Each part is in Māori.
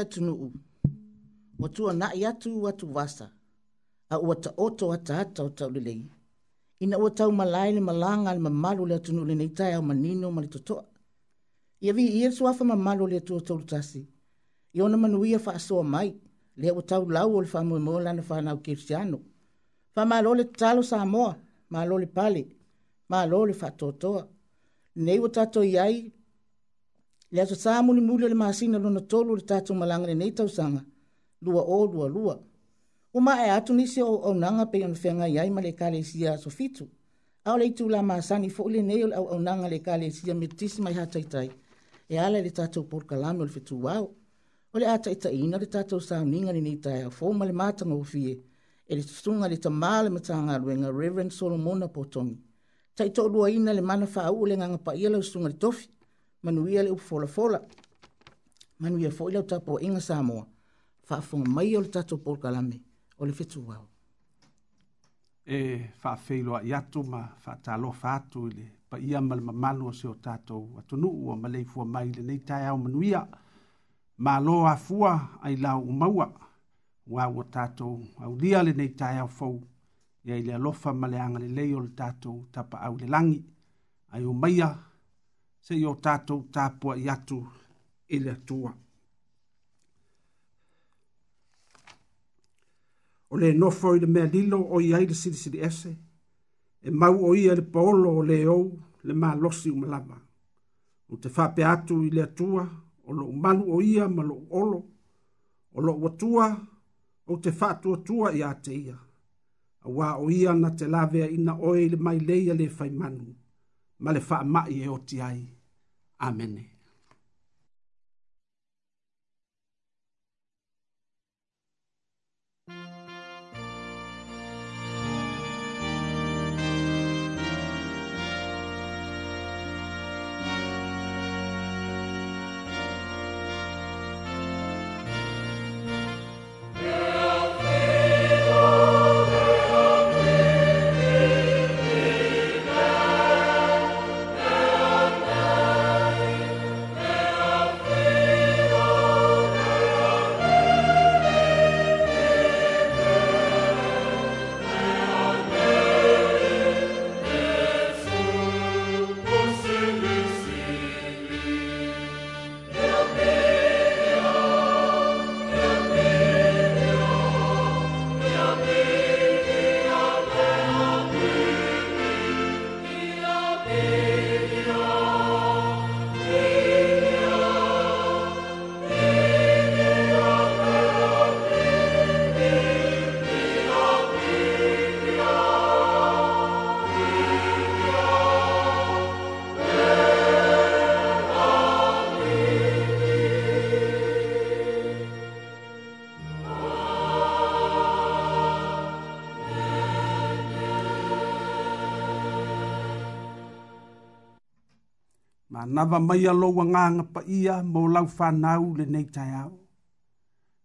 ia tunuu. Ua tua na i atu ua tu vasa. A ua ta oto a ta hata o tau lelei. Ina ua tau malai le malanga le mamalu le atunu le neitai au manino ma le totoa. Ia vi ia su afa mamalu le atua tau lutasi. Ia ona manuia fa asoa mai. Le ua tau lau o le famu e mola na whanau kirisiano. Fa malo le talo sa amoa. Malo le pale. Malo le fa totoa. Nei ua tato iai le aso sa muli muli le masina lo na tolu le tatu malanga le nei tausanga lua o lua lua uma e atu nisi o au nanga pe yon fenga yai ma le kale sia so fitu au le itu la masani fo le nei au au nanga le kale sia metisi mai hatai tai e ala le tatu por kalame o le fitu wau o le ata ita ina le tatu sa ninga ni nei tai a fo ma le matanga ufie e le tutunga le tamale matanga luenga Reverend Solomona Potongi. Taito lua ina le mana faa ule nganga pa ila usunga le tofi manuia le upufolafola manuia foʻi lau tapuaʻiga sa moa faafoga mai o le tatou polokalame o le fetuau e faafeiloaʻi atu ma faatalofa atu i le paia ma le mamalu o se o tatou atunuu a ma le ifua mai lenei taeao manuia malo afua ai lao umaua ua ua tatou aulia lenei taeao fou ia i le alofa ma le agalelei o le tatou tapaau i le lagi ai umaia se yo tato tapua yatu ele tua. ole no nofo i le o i aile siri siri ese, e mau o i le paolo o leo le maa losi umalama. O te whape atu ile le tua, o lo umanu o ia malo olo, o lo watua, o te whatua tua i a te ia. A wā o ia na te lavea ina oe le mai leia le whaimanu. manu ma le faamaʻi e oti ai amene ma nava mai a loa nganga pa ia mo lau whanau le nei tai au.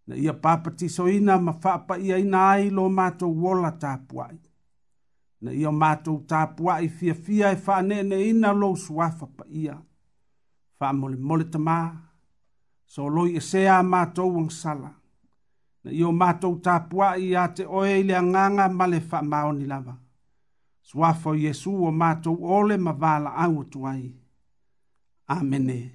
Na ia papati soina ma whapa ia ina ai lo mātou wola tāpuai. Na ia mātou tāpuai fia fia e whanene ina lo suafa pa ia. Wha mole mole tamā, so loi e sea mātou ang sala. Na ia mātou tāpuai ia te oe ile a nganga male wha maoni lava. Suafo Yesu o mātou ole ma vāla au tuai. ai. Amen.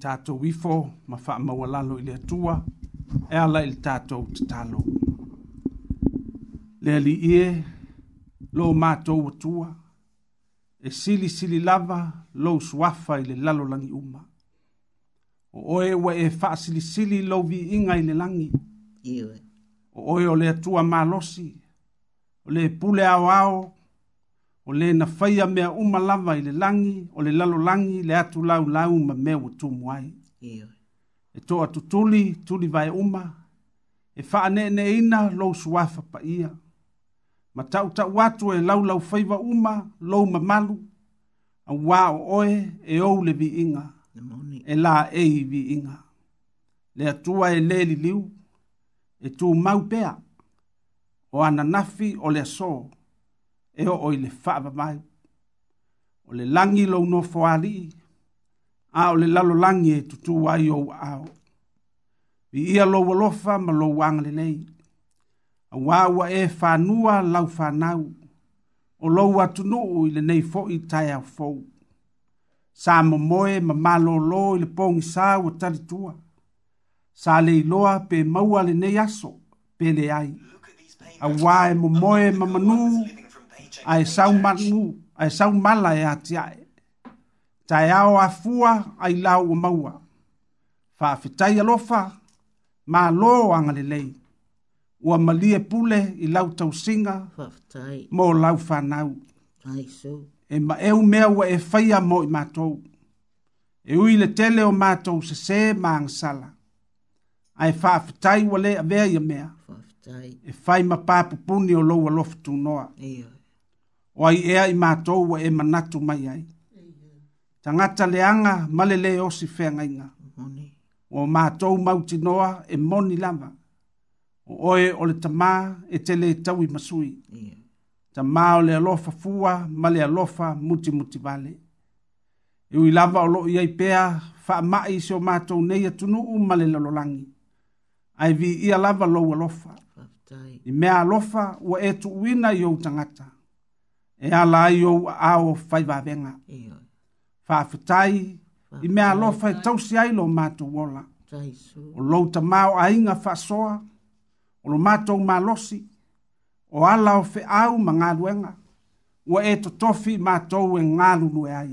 tātou ifo ma wha maua lalo i le atua e ala i le tātou te talo. Le ali ie lo mātou atua e sili sili lava lo suafa i le lalo langi uma. O oe wa e wha sili sili lo vi inga i le langi. Iwe. O oe o le atua malosi o le pule ao ao o le na faia mea uma lava i le langi o le lalo langi le atu lau lau ma mea ua tumu ai e toa tutuli tuli vae uma e faaneeneeina lou suafa paia ma taʻutaʻu atu e laulau faiva uma lou mamalu auā o oe e ou le viiga e la ei viiga le atua e lē liliu e tumau pea o ananafi o le asō so e o oi le whaapa mai. O le langi lo no whaali, a o le lalo langi e tutu ai o ao. Vi ia lo walofa ma lo wanga le nei. A wawa e whanua lau whanau. O lo watunu i le nei fo i tai a fou. Sa mo moe ma malo lo i le pongi sa wa taritua. Sa le iloa pe maua le nei aso, pe le ai. A wae mo moe ma manu, ai sau manu ai sau mala e atia tai ao a fua ai lau o maua fa fitai alofa ma lo anga le lei ua malie pule i lau tau singa mo lau whanau. E ma eu mea ua e whaia mo i mātou. E ui le tele o mātou se se maang sala. Ai whaafetai ua le a vea ia mea. Whaafetai. E whai ma pāpupuni o lo lofu tū noa. Eo o ai ea i mātou wa e manatu mai ai. Ta ngata leanga malele o si whengainga. O mātou mauti noa e moni lama. O oe o le tama e tele tau masui. Tamā o le alofa fua ma le alofa muti muti vale. E ui lava o lo i pea fa wha mai se o mātou nei atunu u ma le lalolangi. Ai vi ia lava lo alofa. I mea alofa ua e tu uina i o tangata. Tangata e ala ai ou aao faivavega faafetai i mea alofa e tausi ai lo matou ola o lou tamā o aiga faasoa o lo matou malosi o ala o feʻau ma galuega ua e totofi matou e galulue ai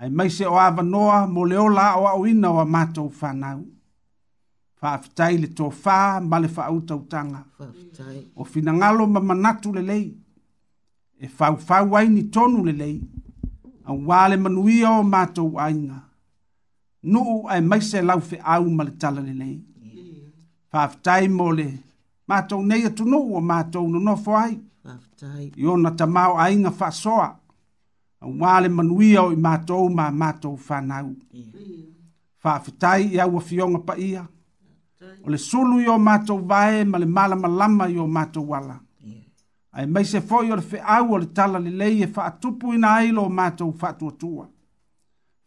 ae maise o avanoa mo le ola aʻoaʻoina o a matou fanau faafetai le tofā ma le faautautaga o finagalo ma manatu lelei e fau fau ai ni tonu le lei a wale manuia o mato ainga nu u ai mai se lau fe au mal tala le lei fa ftai mole mato nei tu nu o mato no no fo ai i ona ta mau ainga fa soa a wale manuia o mato ma mato fa nau fa ftai ia u fionga pa ia o le sulu yo mato vae ma le mala malama yo mato wala ai mai se foi o fe au o le tala le lei e faa tupu ina ai lo mātou faa tua tua.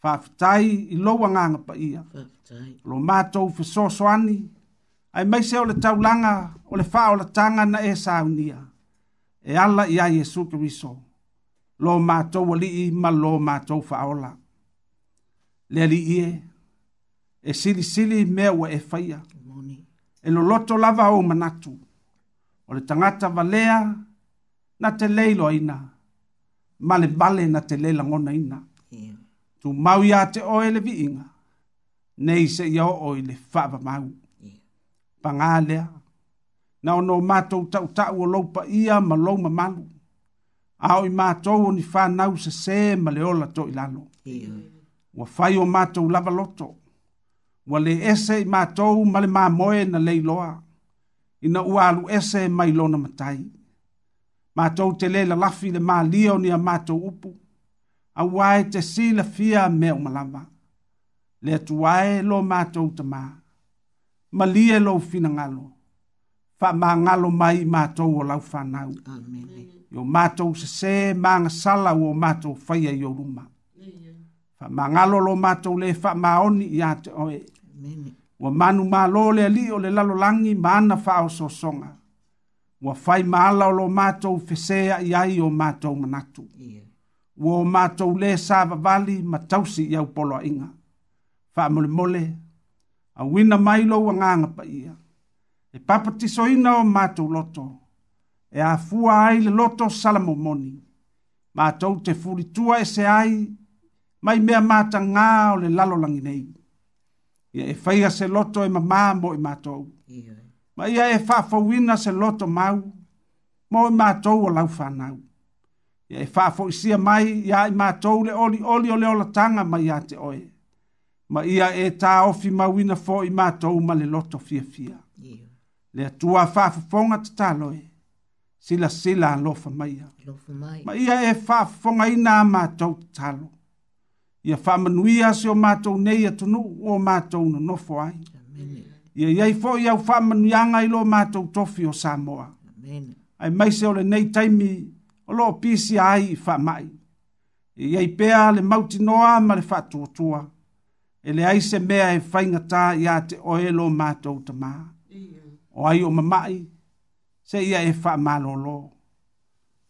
Faa futai i lo wanganga pa ia. Lo mātou fe so soani. Ai mai se o le taulanga o le faa o le tanga na e sa unia. E alla ia Jesu Kriso. Lo mātou wali i ma lo mātou faa ola. Le ali ie. E, e sili sili mea wa e faya. E lo loto lava o manatu. O le tangata valea na te leilo ina. Male vale na te leila ngona ina. Yeah. Tu mau ya te oe le viinga. Nei se ia oe le whaba mau. Yeah. Pangalea. Na ono mātou tau tau o loupa ia ma louma malu. Ao i mātou o ni whanau se se ma le ola to ilalo. Yeah. Wa whai o mātou lava loto. Wa le ese i mātou ma mā moe na leiloa. Ina ua alu ese mai lona matai. Yeah matou te lē lalafi le malia o ni a matou upu auā e te silafia mea uma lava le atuā e lo matou tamā malie lou finagalo faamagalo mai i matou o lau fanau io matou sesē magasala ua o matou faia i ou luma faamagalo lo matou lē faamaoni iā te oe ua manu mālō le alii o le lalolagi ma ana faaosoosoga so Wa fai maala o lo matou fesea i ai o matou manatu ua yeah. o matou lē sa vavali ma tausi i au poloaʻiga faamolemole auina mai lou agaga paia e papatisoina o matou loto e afua ai le loto salamomoni matou te fulitua e se ai mai mea matagā o le lalo langinei. E fai a se loto e mamā mo i matou yeah ma ia e faafauina se loto mau mo e matou o lau fanau ia e faafoʻisia mai iā i matou le olioli o le olataga ma iā te oe ma ia e taofi mauina foʻi matou ma le loto fiafia le atua faafofoga tataloe silasila alofa maia ma ia e faafofogaina a matou tatalo ia faamanuia asi o matou nei atunuu o matou nonofo ai Amen ia iai foʻi au faamanuiaga i loo matou tofi o samoa Ai mai se ole nei taimi o loo pisia ai i faamaʻi ia iai pea le mautinoa ma le faatuatua Ele ai se mea e faigatā iā te oe lo matou tamā o ai o mamai se ia e faamālōlō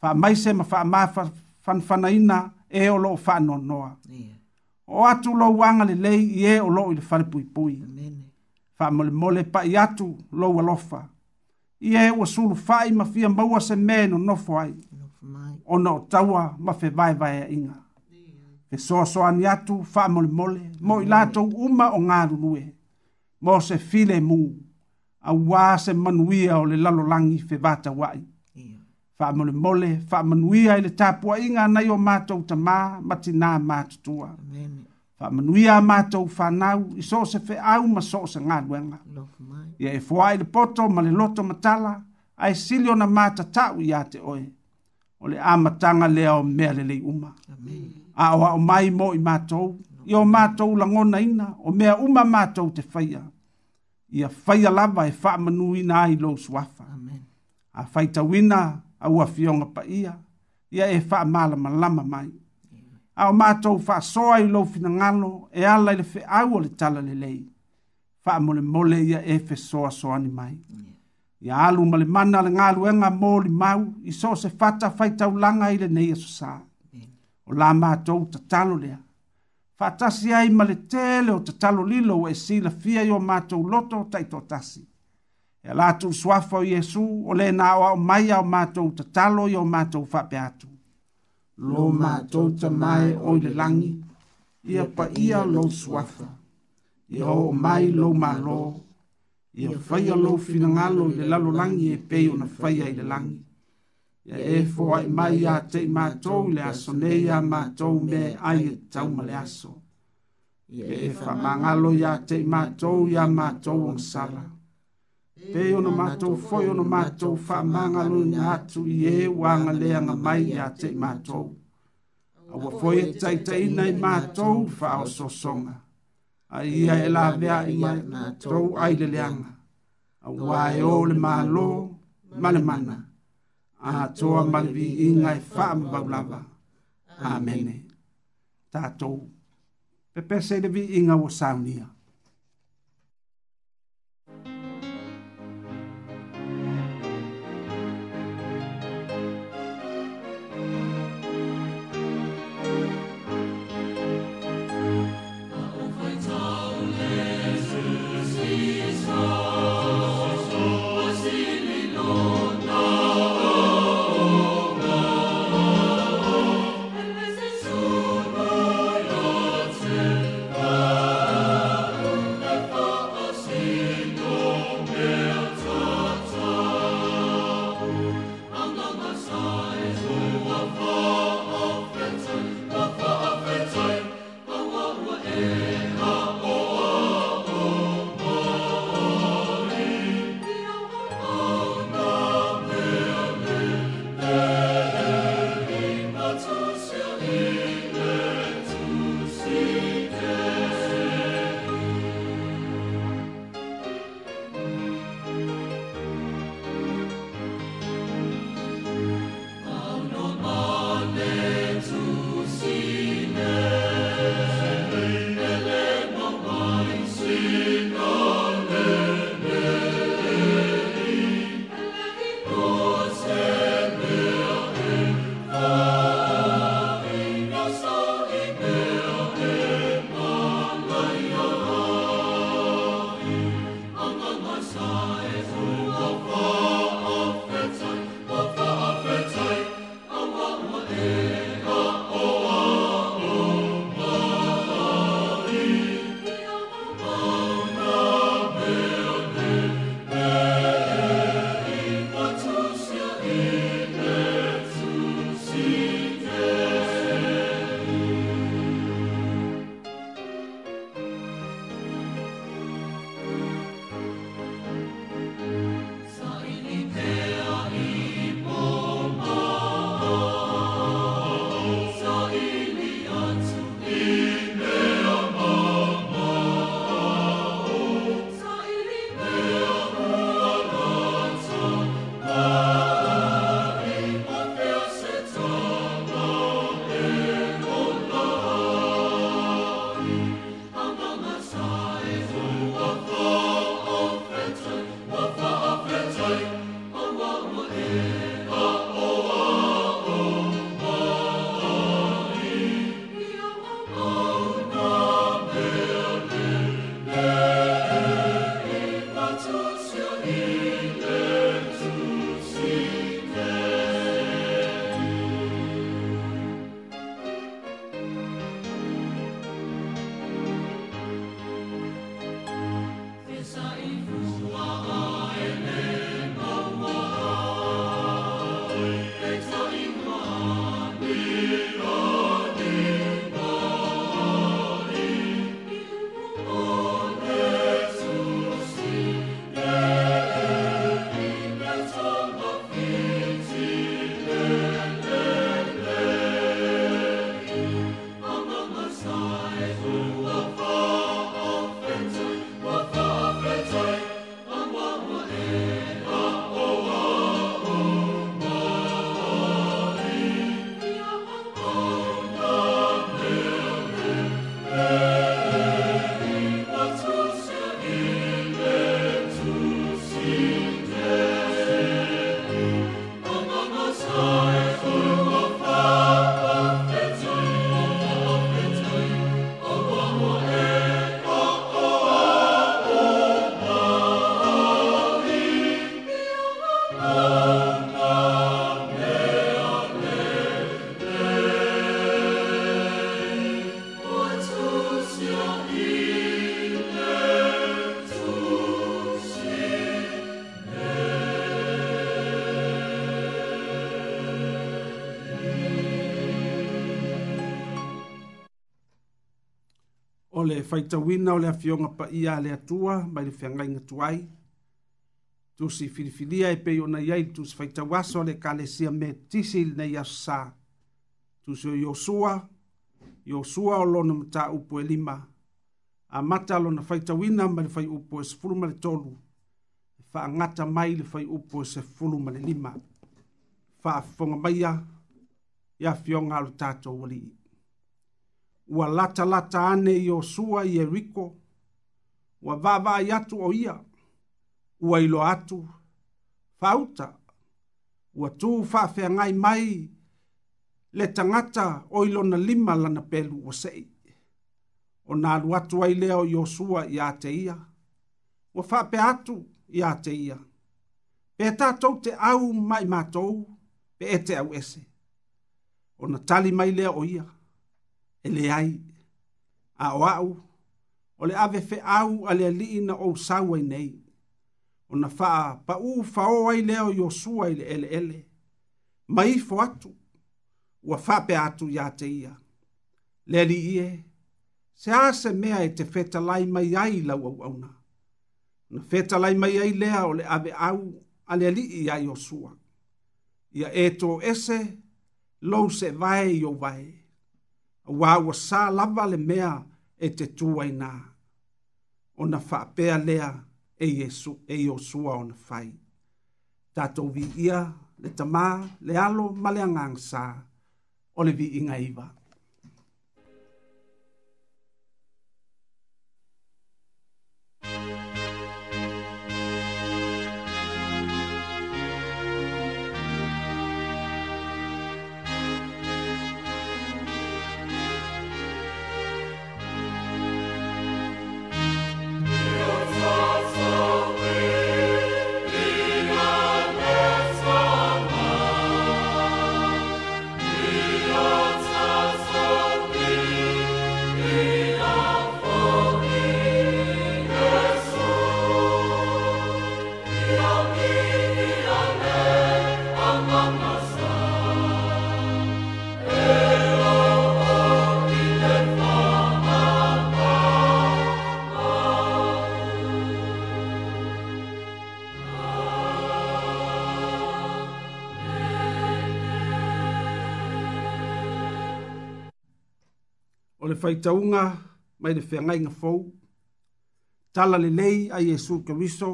faamaise ma faamāfanafanaina e o loo faanoanoa o atu lou aga lelei i ē e o loo i le falepuipui Amen fa mole mole pa yatu lo walofa ie e wa sulu fai ma fia maua se meno no fai ona o taua ma fe vai vai e inga fe soa soa ni atu fa mole mole mo i lato uma o ngaru lue mo se file mu a wā se manuia o le lalolangi fe vata wai fa mole mole fa manuia i le tapua inga nai o mātou tamā matina mātutua amene fa manuia mato fa nau i so se fe au ma so se ngad wenga ya e fo ai le poto ma le loto matala ai silio na mata tau ya te oi o le amatanga le o me le le uma amen a o mai mo i mato yo mato la ngona ina o me uma mato te faia ia faia lava e fa manui na ai lo swafa amen a faita wina a ua fionga pa ia ia e fa mala malama mai ao matou faasoa i lou ngalo e ala i le feʻau o le tala lelei faamolemole ia e soa fesoasoani mai ia alu ma le mana le galuega molimau i so se fata faitaulaga i lenei asosā o la matou tatalo lea tasi ai ma tele o tatalo lilo ua e silafia i o matou loto taʻitoatasi e latuusuafa o iesu o le na aʻoaʻo mai ao matou tatalo i o matou faapea atu lo mātou ta mai o le langi, ia pa ia lo swatha, ia o mai lo mālo, ia whaia lo whinangalo le lalo langi e peo na whaia i le langi. Ia e fwa i mai a te mātou le aso nei a mātou me ai e tau ma le aso. Ia e wha mangalo i a te mātou i a mātou ang sarang pe no mato foi ona matou faamagaloni atu i ē e uagaleaga mai iā teʻi matou aua foi e taʻitaʻina i matou faaosoosoga a ia e laveaʻi mai matou aileleaga auā e ō le mālō ma le mana atoa ma le viiga e faamavau lava amene tatou pepese i le viiga ua saunia faitauina o le afioga paia a le atua mai le feagaiga tuai tusi filifilia e pei ona iai le tusi faitauaso le kalesia metisi i lenei asosā tusi o iosua iosua o lona mataupu e lima amata lona faitauina ma le faiupu e sefulu ma le tolu e faagata mai le faiupu e sefulu ma le lima faafofoga maia ia afioga a lo tatou alii ua latalata ane i o sua i eriko ua vavai atu o ia ua ilo atu fauta ua tu ngai mai le tangata o ilo na lima lana pelu ua seʻi o na alu atu ai lea o iosua iā te ia ua faapea atu iā te ia pe tatou te au ma i pe e te au ese ona tali mai lea o ia ele ai a o au o le ave fe au a le ali na o sau ai nei o na faa pa u fao ai leo yo sua ele ele ele mai fo atu ua faa pe atu ya te ia le ali ie se a se mea e te feta lai mai ai lau au au na na feta lai mai ai lea o le ave au a le ali ia yo sua ia e to ese lo se vai yo vai ua wa sa lava le mea e te tuai nā. O na whaapea lea e Iesu e Iosua o na whai. Tātou vi ia le tamā le alo male le angang sā o le vi inga iwa. faitaunga mai le whiangainga fau. Tala le lei a Yesu ke riso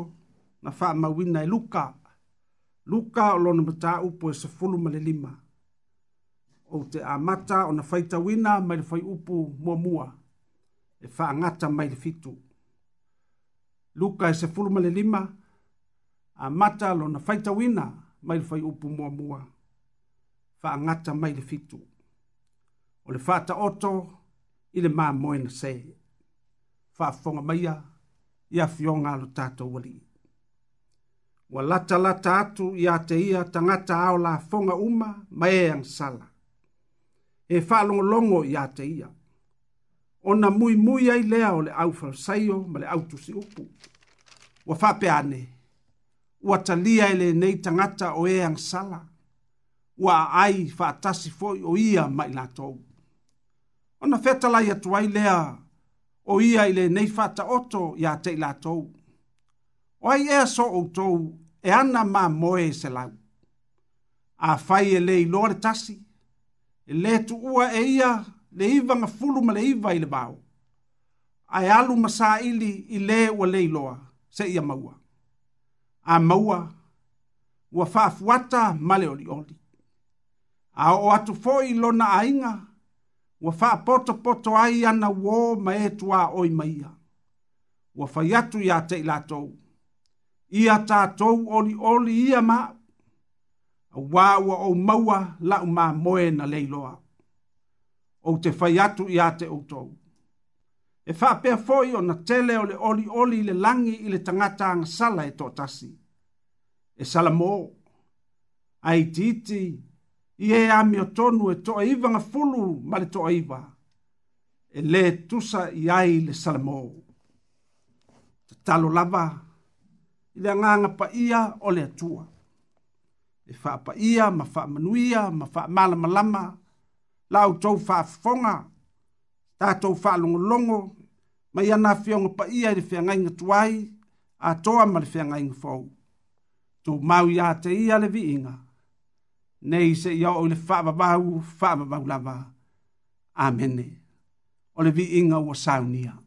na wha mawina e luka. Luka o lona mata upo e sa ma le lima. O te amata o na faitawina mai le fai upu mua mua. E wha ngata mai le fitu. Luka e sa fulu ma le lima. na lona faitawina mai le fai upu mua mua. Wha ngata mai le fitu. O le fata oto i le mamoena se faafofoga maia ia fioga a lo tatou alii ua latalata atu iā te ia tagata ao lafoga uma ma e agasala e faalogologo iā te ia ona muimui ai lea o le au falosaio ma le au tusiupu ua faapeane ua talia e lenei tagata o e agasala ua aai faatasi foʻi o ia ma i latou ona fetalai atu ai lea o ia i lenei faataoto iā te i latou o ea so outou e ana mamoe e selau afai e lē iloa le tasi e lē tuua e ia le iva gafulu ma le iva i le vao ae alu ma saʻili i lē ua lē iloa seʻi a maua a maua ua faafuata ma le oliʻoli a o atu foi lona ainga ua fa poto poto ai ana wo ma e tua oi maia. Ua fai atu ia te ilatou. Ia tātou oli oli ia ma. A wāua o maua la umā moe na leiloa. O te fai atu ia te outou. E fa pe foi o na tele o le oli oli le langi i le tangata ang sala e tō tasi. E sala mō. Ai titi i e ami o tonu e toa iwa nga fulu ma le toa iwa. E le tusa i ai le salamo. Te talo lava, i le nganga pa ia o le atua. E wha pa ia, ma wha manuia, ma wha malama lau tau wha fonga, tātou wha longo, ma ia nga pa ia i le fia ngai tuai, a toa ma le fia ngai ngafou. Tō mau ia te ia le vi inga. nei se ia o le whaavavau, whaavavau lava. Amene. O le vi inga ua saunia.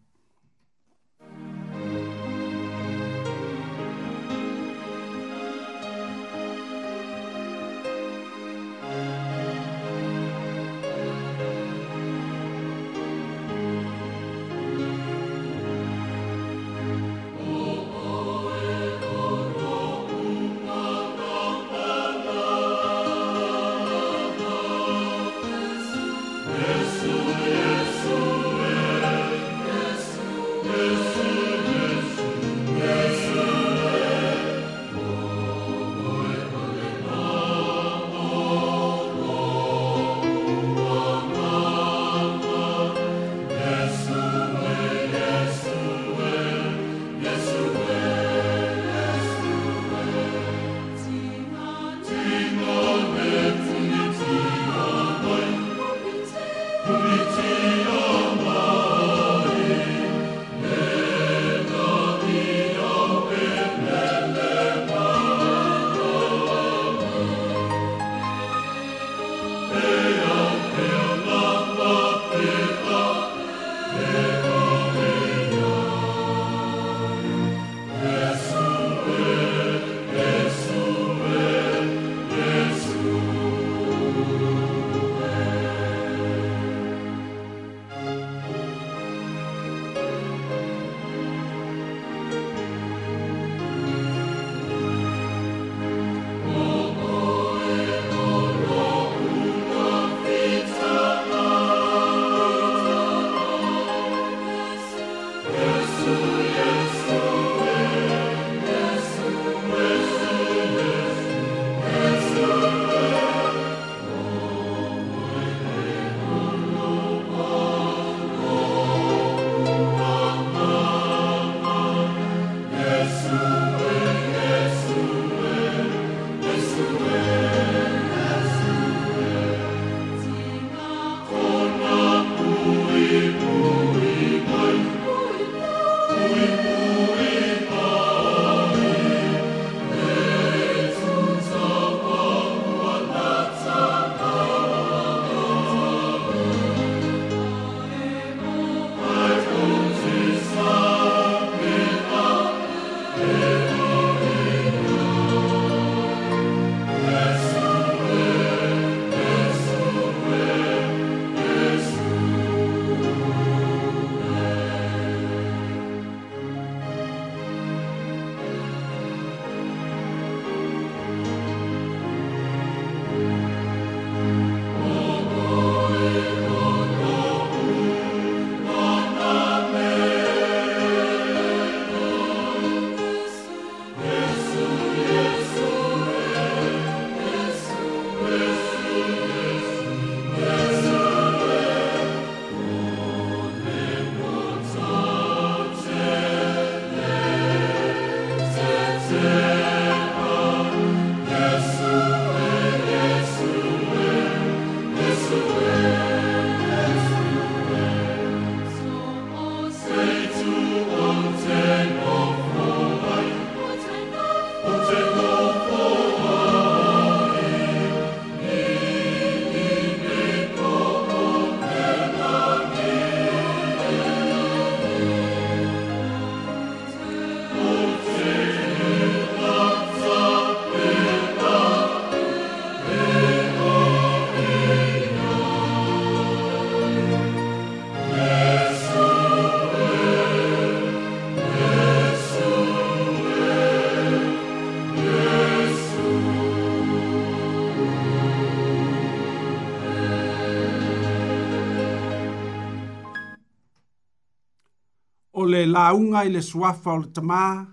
faunga i le suafa o le tamā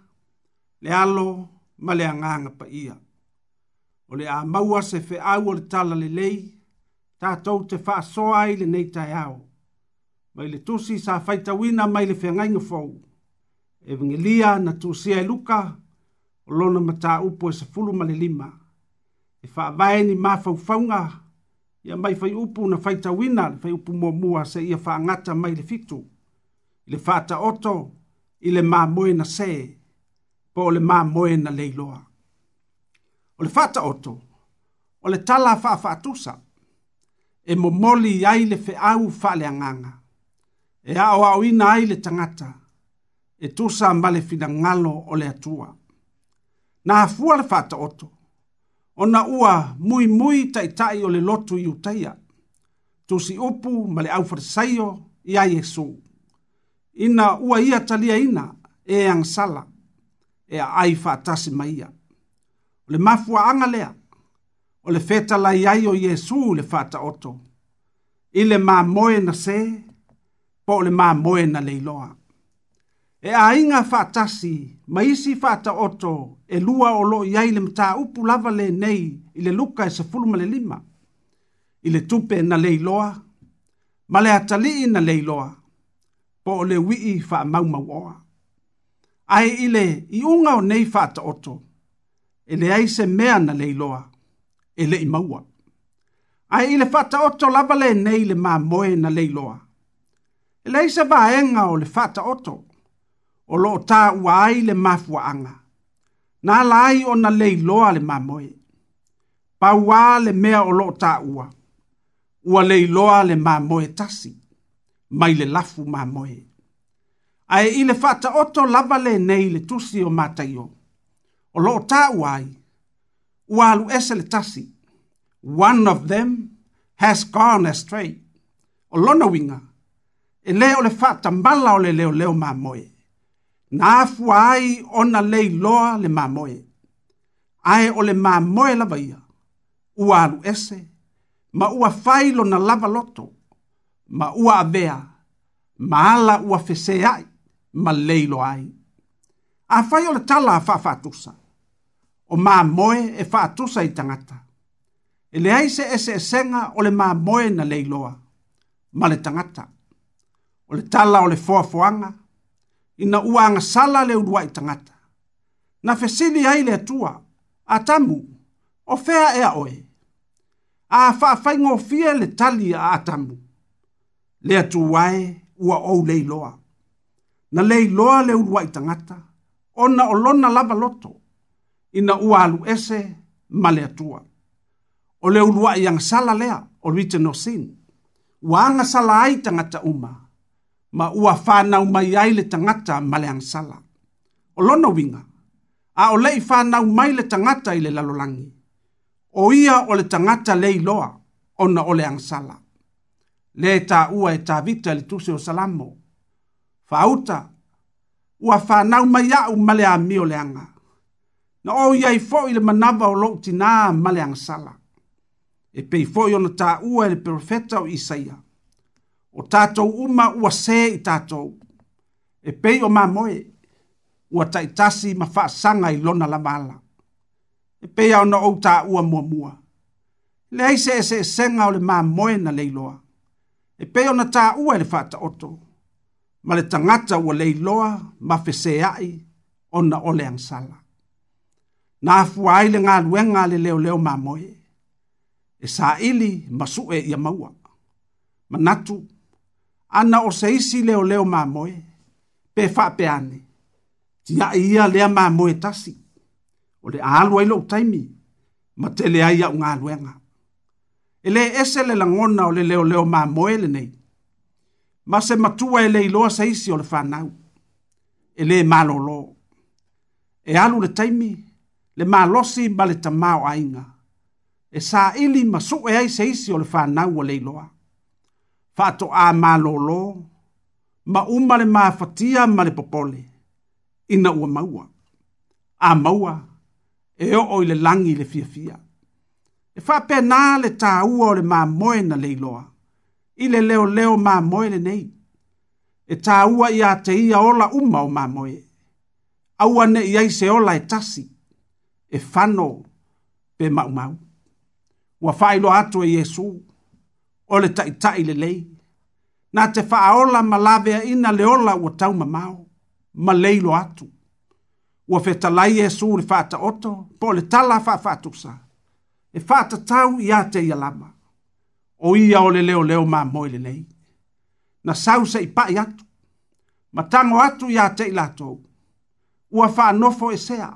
le alo ma le agaga paia o le a maua se feʻau o le tala lelei tatou te faasoa ai lenei taeao ma i le tusi sa faitauina mai le feagaiga fou evegelia na tuusia e luka o lona mataupu e sefulu ma le lima e faavae ni mafaufauga ia mai fai upu na faitauina le fai upu muamua seʻia faagata mai le fitu i le faataoto i le māmoe na sē po o le māmoe na leiloa. O le whataoto, o le tala faafaatusa e momoli ai le feʻau faaleagaga e aʻoaʻoina au ina ai le tangata, e tusa ma le finagalo o le atua. Na hafua le faataoto ona ua mui mui o le lotu i utaia, tusi upu ma le au farisaio i a Yesu. ina ua ia talia ina e angsala e ai fatasi mai ia. O le mafua anga lea, o le feta la iai o Yesu le fata oto. I le ma moe na se, po le ma moe na leiloa. E a inga fatasi, ma isi fata oto, e lua o lo iai le mta upu lava le nei, i le luka e se fuluma le lima. I le tupe na leiloa, ma le atali na leiloa po le wii fa mau mau oa. Ai ile i unga nei fa ta oto, e ai se mea na e le iloa, i maua. Ai ile fa ta oto lava nei le maa moe na leiloa. Ele ai se vaenga o le fa ta oto, o lo ta ua ai le mafua anga. Nā lai o na le iloa le maa moe. Pa le mea o lo ta ua. Ua le iloa le mamoe tasi mai le lafu mamoe. Ae i le fata oto lava le nei le tusi o matai o. O loo ta uai, ualu ese le tasi. One of them has gone astray. O lona winga, e leo le fata mbala o le leo leo mamoe. Na afu ai ona lei loa le mamoe. Ae o le mamoe lava ia, ualu ese, ma ua failo na lava loto ma ua avea, ma ala ua fese ai, ma leilo ai. A fai o le tala a fa fatusa, o ma moe e fatusa i tangata. E le ai se ese esenga o le ma moe na leiloa, ma le tangata. O le tala o le foa foanga, ina uanga sala le urua i tangata. Na fesili ai le atua, a tamu, o fea ea oe. A fa fai ngofia le tali a atamu. tamu. le atu ae ua ou le iloa na le iloa le uluaʻi tagata ona o lona lava loto ina ua alu ese ma le atua o le uluaʻi agasala lea o sin, ua agasala ai tagata uma ma ua fanau mai ai le tagata ma le agasala o lona uiga a o leʻi fanau mai le tagata i le lalolagi o ia o le tagata le iloa ona o le agasala le ta ua e ta vita le tuse o salamo. Fauta, ua fa nau mai au male a mio leanga. Na o iai fo i le manava o lou tina male ang sala. E pei fo i ona ta ua e le profeta o Isaia. O tatou uma ua se i tatou. E pei o ma moe, ua taitasi ma fa sanga i lona la mala. E pei au na o ta ua mua mua. Le aise e se senga o le ma moe na leiloa e pei ona tāua e le faataoto ma le tangata ua leiloa ma feseaʻi ona ole le sala. na afua ai le galuega a leo leo mamoe e saʻili ma suʻe ia maua manatu ana o se leo leo mamoe pe faapeane tiaʻi ia lea mamoe tasi o le aalu ai loʻu taimi ma tele ai iaʻu galuega e le ese le langona o le leo leo ma moele nei. Ma se matua e le iloa sa isi o le whanau. E le malo lo. E alu le taimi, le malosi ma le tamao ainga. E sa ili ma su e ai sa isi o le whanau o le iloa. Fato a malo lo. Ma uma le maa fatia ma le popole. Ina ua maua. A maua. E o le langi le fiafia. Fia e whapea nā le tā ua o le mā moe na leiloa. I le leo leo mā moe le nei. E tā ua i a te ia ola uma o mā moe. Aua ne i aise ola e tasi. E whano pe mau mau. Ua whailo ato e Jesu. O le tai tai le lei. Nā te wha aola ma lavea ina le ola ua tau ma mau. Ma leilo atu. Ua whetalai Jesu le whata oto. Po le tala wha whatu saa e fata tau ia te ia lama. O ia o le leo leo maa moile nei. Na sau se i pai atu. Ma tango atu ia te i latou. Ua faa nofo e sea.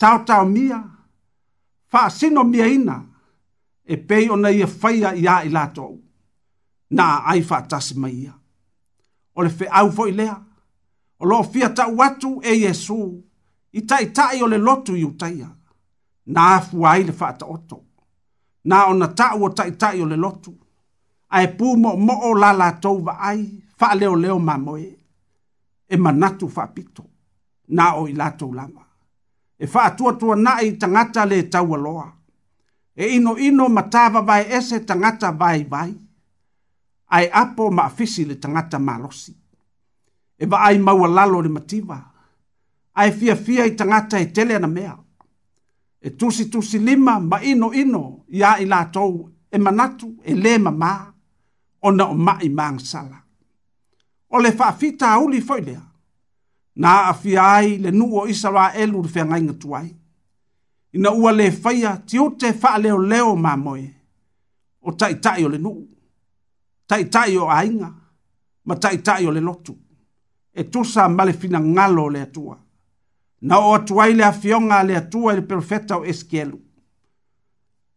Tau tau mia. Faa sino mia ina. E pei ona ia faya ia i latou. Na ai faa tasi mai ia. O le fe au fo i lea. O lo fia tau atu e Yesu. I tai tai o le lotu i utaia na afu ai le fata oto. Na o na ta ua tai tai o le lotu. Ai pū mo mo o la la tau va ai, fa leo leo ma moe. E manatu fa pito. Na o i la tau lama. E fa atua tua na i tangata le tau aloa. E ino ino matava vai ese tangata vai vai. Ai apo ma fisi le tangata malosi. E va ai ma o la lo le mativa. Ai fia fia i tangata e tele na mea e tusi tusi lima ma ino ino ya ila tou e manatu e le mama ona o mai mang sala. O le wha fita auli foi lea. Na a fiai le nu o isawa elu le whenga inga tuai. Ina ua le whaia ti o te wha leo leo ma moe. O tai tai o le nu. Tai tai o a inga. Ma tai tai o le lotu. E tusa male fina ngalo le atua na o atuai le afioga a le atua i le perofeta o esekielu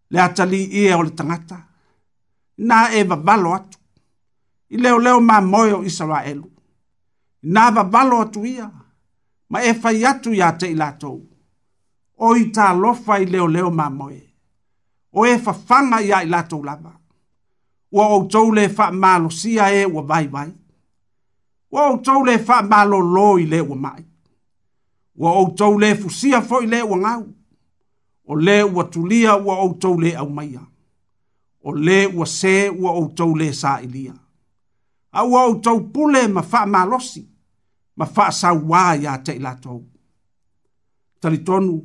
le a ia o le tagata inā e vavalo atu i leoleo mamoe o isaraelu inā vavalo atu ia ma e fai atu iā te i latou o i talofa i leoleo mamoe o e fafaga iā i latou lava ua outou le faamalosia e ua vaivai ua outou le faamalōlō i lē ua maʻi ua outou lē fusia foʻi lē ua gau o lē ua tulia ua outou lē aumaia o lē ua sē ua outou lē saʻilia a ua outou pule ma faamalosi ma faasauā iā te i latou talitonu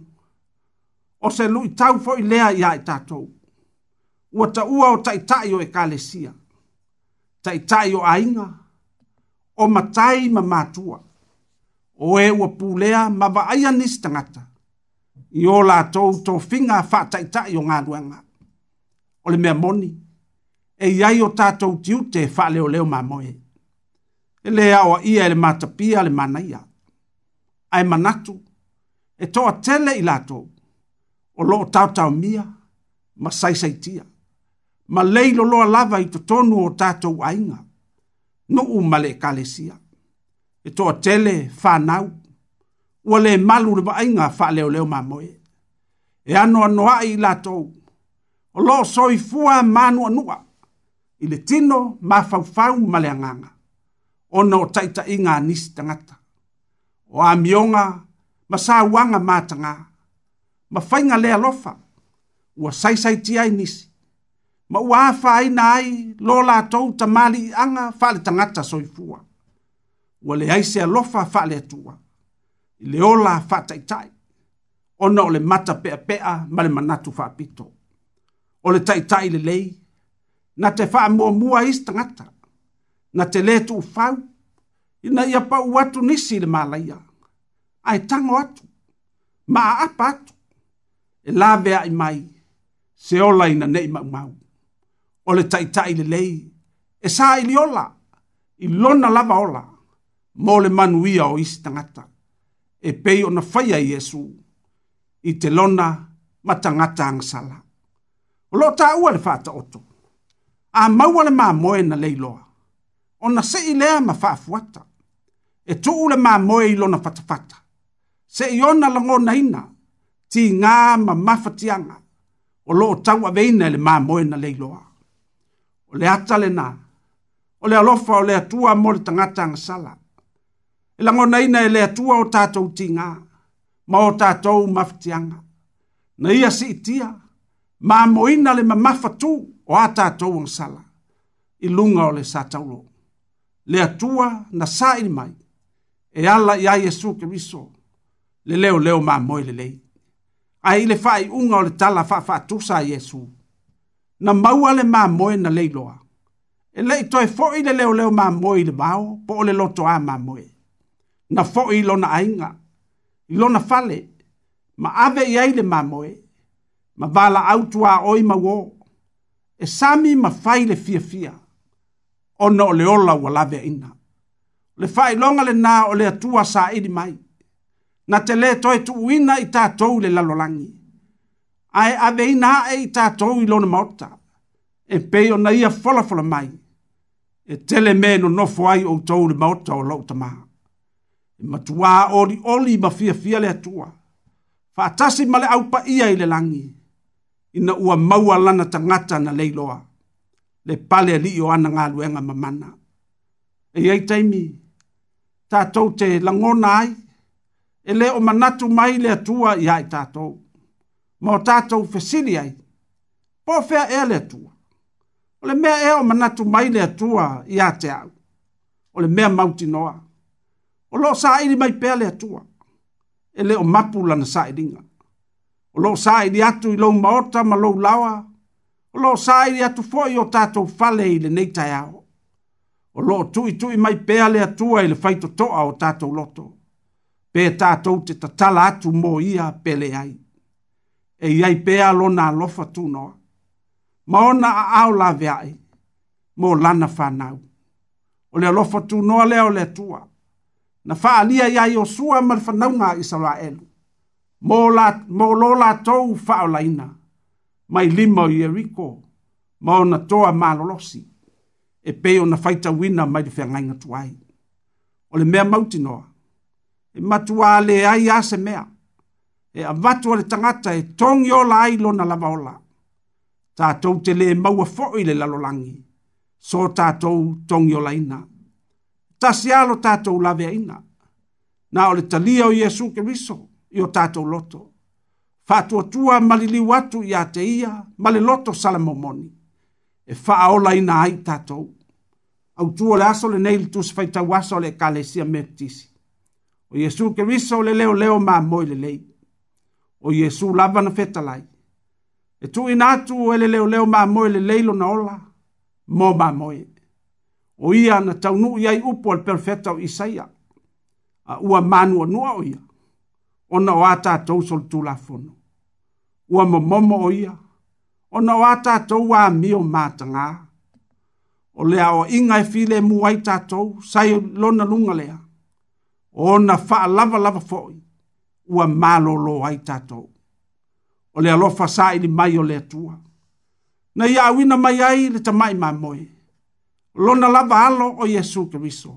o se luʻi tau i lea iā i tatou ua taʻua o taʻitaʻi o ekalesia taʻitaʻi o aiga o matai ma matua ma o e ua pulea ma vaaia nisi tagata i o latou tofiga faataʻitaʻi o galuega o le mea moni e iai o tatou tiute e faaleoleo mamoe e lē aʻoaʻia e le matapia a le manaia ae manatu e toʻatele i latou o loo taotaomia ma saisaitia ma leilo loloa lava i totonu o tatou ainga. nuu ma kalesia e toa tele whanau. Ua le malu le vaenga wha leo leo mamoe. E ano anoa i la tou. O lo soi fua manu anua. I le tino ma fau maleanganga. O na o taita inga nisi tangata. O a mionga ma sa uanga matanga. Ma fainga lea lofa. Ua sai sai ti ai nisi. Ma ua afa ai na ai lo la tou tamali anga fale tangata soi fua. Ua ua leai se alofa faaleatua i le ola faataʻitaʻi ona o le mata peʻapeʻa ma le manatu faapito o le taʻitaʻi lelei na te faamuamua isi tagata na te lē tuufau ina ia paʻu atu nisi i le malaia ae tago atu ma aapa atu e laveaʻi mai se ola ina neʻi maʻumau o le taʻitaʻi lelei e sa i li ola i lona lava ola mo le manuia o isi tangata. E pei ona faya Yesu i te lona ma tangata angsala. O lo ta ua le fata oto. A maua le maa moe na leiloa. Ona se i lea ma faafuata. E tu ule maa moe i lona fatafata. Se i ona lango na ina. Ti ngā ma mafatianga. O lo tau a veina le maa moe na leiloa. O le atale na. O le alofa o le atua mo le tangata angsala langona ina e le atua o tatou tigā ma o tatou mafitiaga na ia siitia mamoina le mamafa tu o a tatou agasala i luga o le sa taulo le atua na saʻili mai e ala iā iesu keriso le leoleo mamoe lelei ae i le faaiʻuga o le tala faafaatusa a iesu na maua le mamoe na leiloa e leʻi toe foʻi le leoleo mamoe i le mao po o le loto a mamoe na fo i lona ainga, i lona fale, ma ave i aile mamoe, ma vala autua oi ma wo, e sami ma faile fia fia, ona o le ola wa lave ina. Le fai longa le nā o le atua sa ili mai, na te le toi tu uina i tātou le lalolangi. Ae ave ina e i tātou i lona maota, e pei ona ia fola fola mai, e tele me no nofo ai o tau le maota o lau tamaa matuā oli-oli ma fiafia le atua faatasi male au aupaia i le lagi ina ua maua lana tagata na leiloa le pale alii o ana galuega mamana e iai taimi tatou te lagona ai e lē o manatu mai le atua iā i tatou ma o tatou fesili ai po fea ea le atua o mea e o manatu mai le atua ia te au ole le mea mautinoa O lo sa iri mai pele atua. E leo mapu lana sa iringa. O lo sa iri atu i lou maota ma lou lawa. O lo sa iri atu foi o tatou fale i le neitai ao. O lo tui tui mai pele atua i le faito toa o tatou loto. Pe tatou te tatala atu mo ia pele ai. E iai pea lo na lofa tu noa. Ma ona a au la veai. Mo lana fanau. O le lofa tu noa leo le tua. O le le tua na faaalia iā iosua ma le fanauga a isaraelu mo lo latou mai lima o ieriko ma ona toa malolosi e pei ona faitauina mai le feagaiga tuai o le mea mautinoa e matuā leai a se mea e avatu a tangata tagata e togiola ai lona lavaola tatou te lē maua foʻi le lalolagi so tatou togiolaina tasialo tatou laveaina na o le talia o iesu keriso i o tatou loto faatuatua ma liliu atu iā te ia ma le loto salamomoni e faaolaina ai tatou autua o le aso lenei le tusifaitau aso o le ekalesia metisi o iesu keriso o le leoleo mamoe lelei o iesu lava na fetalai e tuuina atu e le leoleo mamoe lelei lona ola mo mamoe o ia na taunu ia i upo al perfeta o Isaia. A ua manu o nua o ia. Ona o ata atou sol tulafono. Ua momomo o ia. Ona o ata atou a mio matanga. O lea o inga e file mu ai tatou, sai lona lunga lea. Ona faa lava lava foi. Ua malo lo ai tatou. O lea lofa sa ili mai o lea tua. Na ia awina mai ai le tamai mamoe. moe lona lava alo o Yesu Kristo.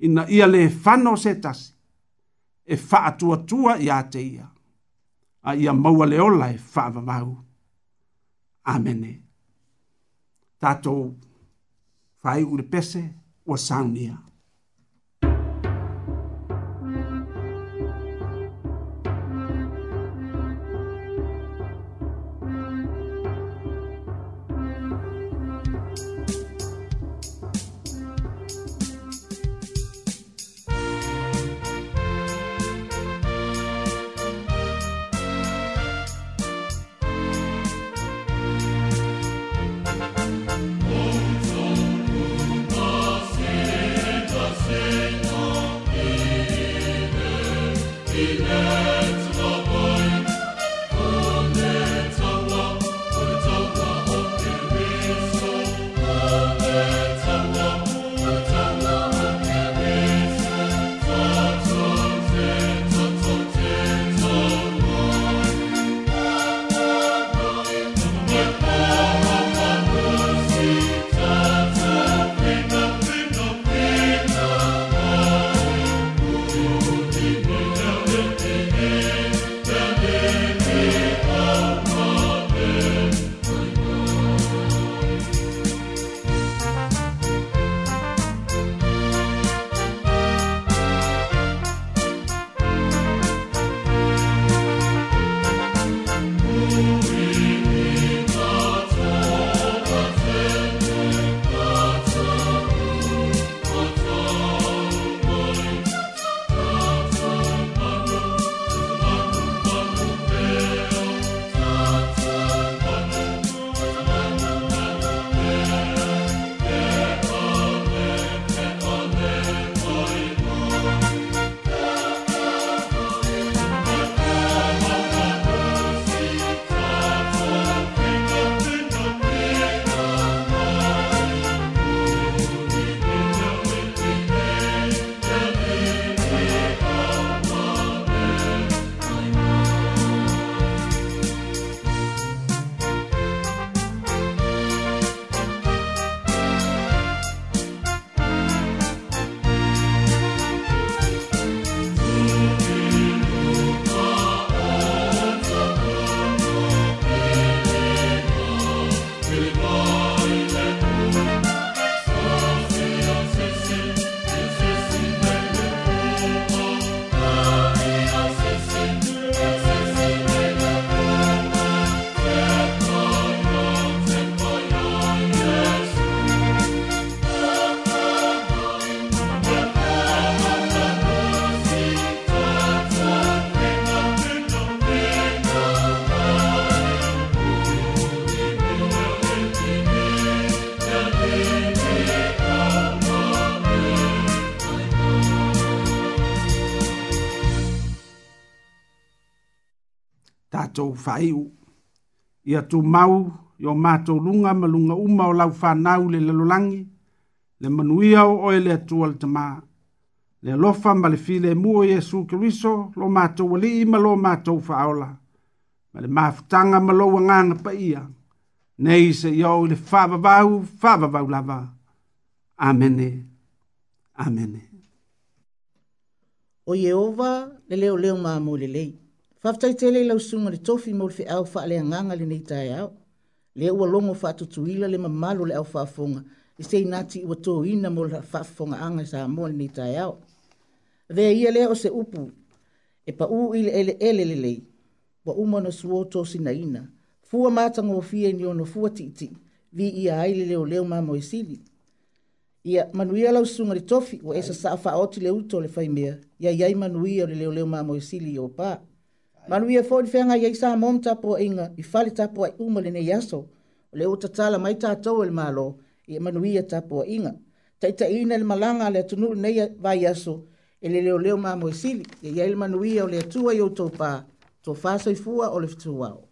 Ina ia le fano se tasi, e faa tua tua ia te ia. A ia maua le ola e faa vavau. Amene. Tato, fai ule pese, wasaunia. Amene. mātou whaeu. Ia tu mau i o mātou lunga ma lunga uma o lau whanau le lalolangi, le manuia o oe le atua le tamā. Le alofa ma le file e mua o Jesu Kiriso, lo mātou wali i ma lo mātou whaola. Ma le mafutanga ma lo wanganga pa ia. Nei se iau le whavavau, whavavau lava. Amene. Amene. O Jehova le leo leo mā mōlelei. Whaftai tele lau sunga le tofi mo le au wha le anganga le nei tai au. Le ua longo wha tutuila le mamalo le au wha fonga. I sei nati ua tō ina mo le wha fonga anga sa mo le nei tai au. Vea ia lea o se upu. E pa u ile ele ele le lei. Wa umano suo tō sina ina. Fua mātango o fie ni ono fua titi. Vi ia aile leo leo mamo e sili. Ia manuia lau sunga le tofi. Wa esa sa wha oti le uto le fai mea. Ia iai manuia le leo leo mamo e sili o paa. Manuia fōi whenga i eisa mōm tapo inga i whale tapo ai umale nei aso. Le o tatala mai tātou el malo i manuia tapo inga. Taita ina le malanga le tunuru nei vai aso e le leo leo mā moesili. E ia il manuia o le atua i o tōpā tō whāsoi fua o le fitu wao.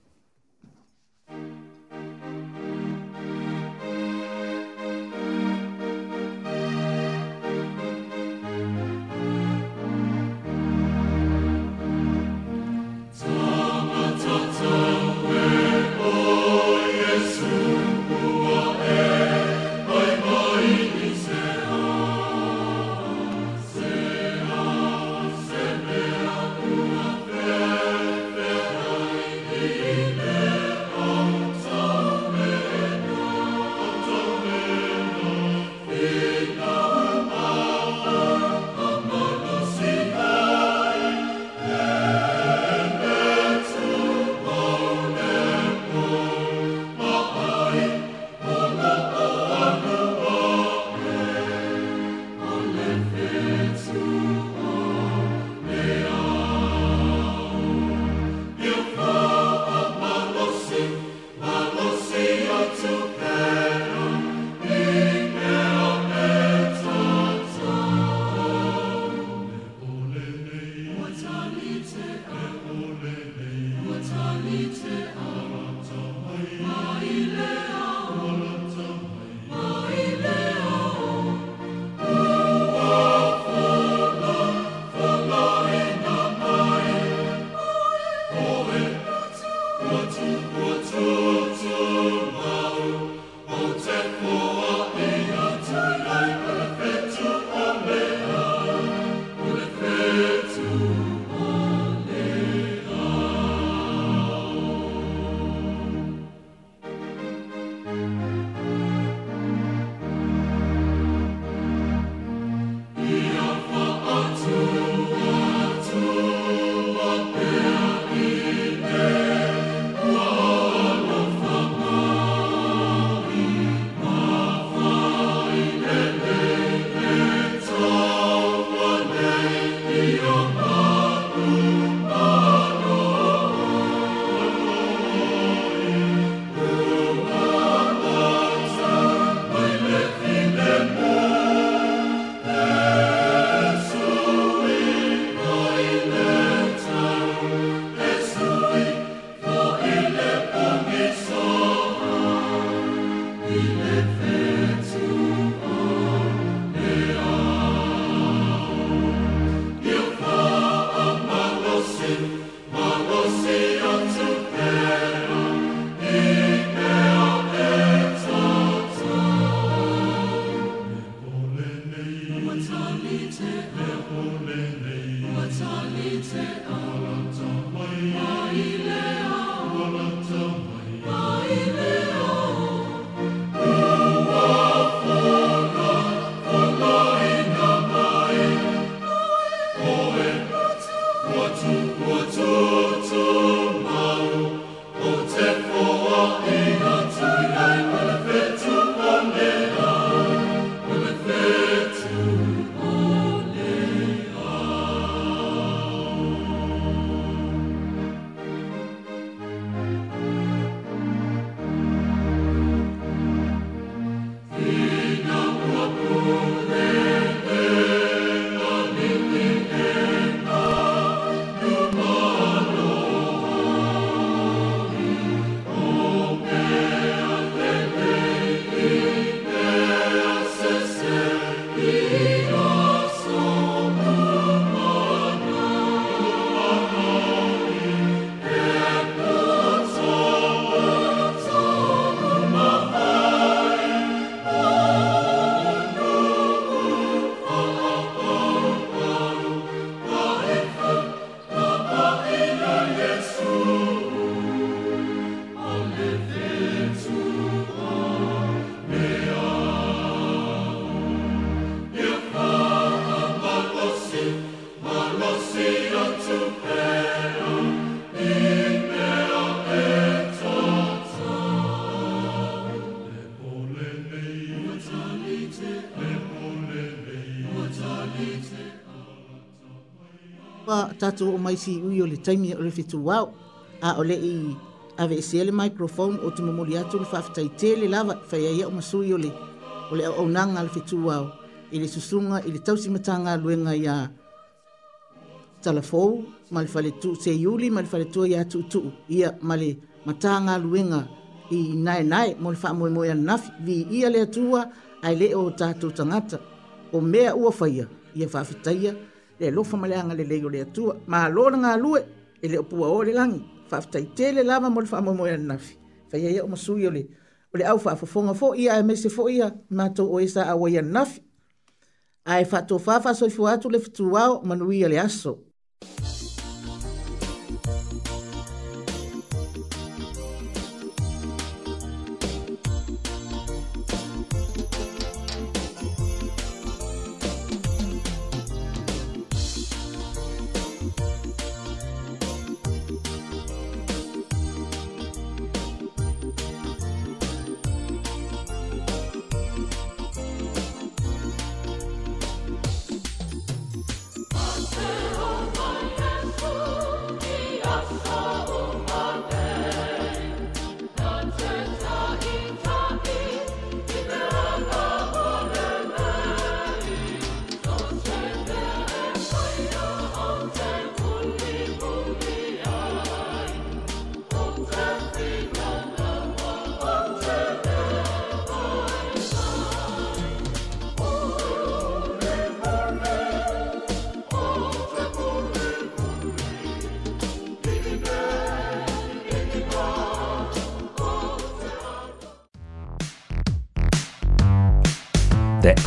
tatu o mai si ui o le taimi o le fitu wau. A o le i ave e se le microphone o tu mamori atu le fafitai te le lava fai aia o masui o le o le au nanga le fitu wau. I le susunga, i le tausimatanga luenga i a talafou, ma le faletu se iuli, ma le faletua i atu utu. Ia ma le matanga luenga i nae nae, mo le faa moe moe anafi, vi ia le atua, ai le o tatu tangata. O mea ua faia, ia fafitaia, ia le lofa maleanga le leo le atua. Ma alona ngā lue, e le opua o le langi. Whaftai te le lama mo le whamoe moe ana nafi. Whaia ia o masui o le, o le au whaafafonga fo ia e mese fo ia, mātou o esa awa ia nafi. Ai whato whaafaso i fuatu le fitu wao, manuia le aso. Ai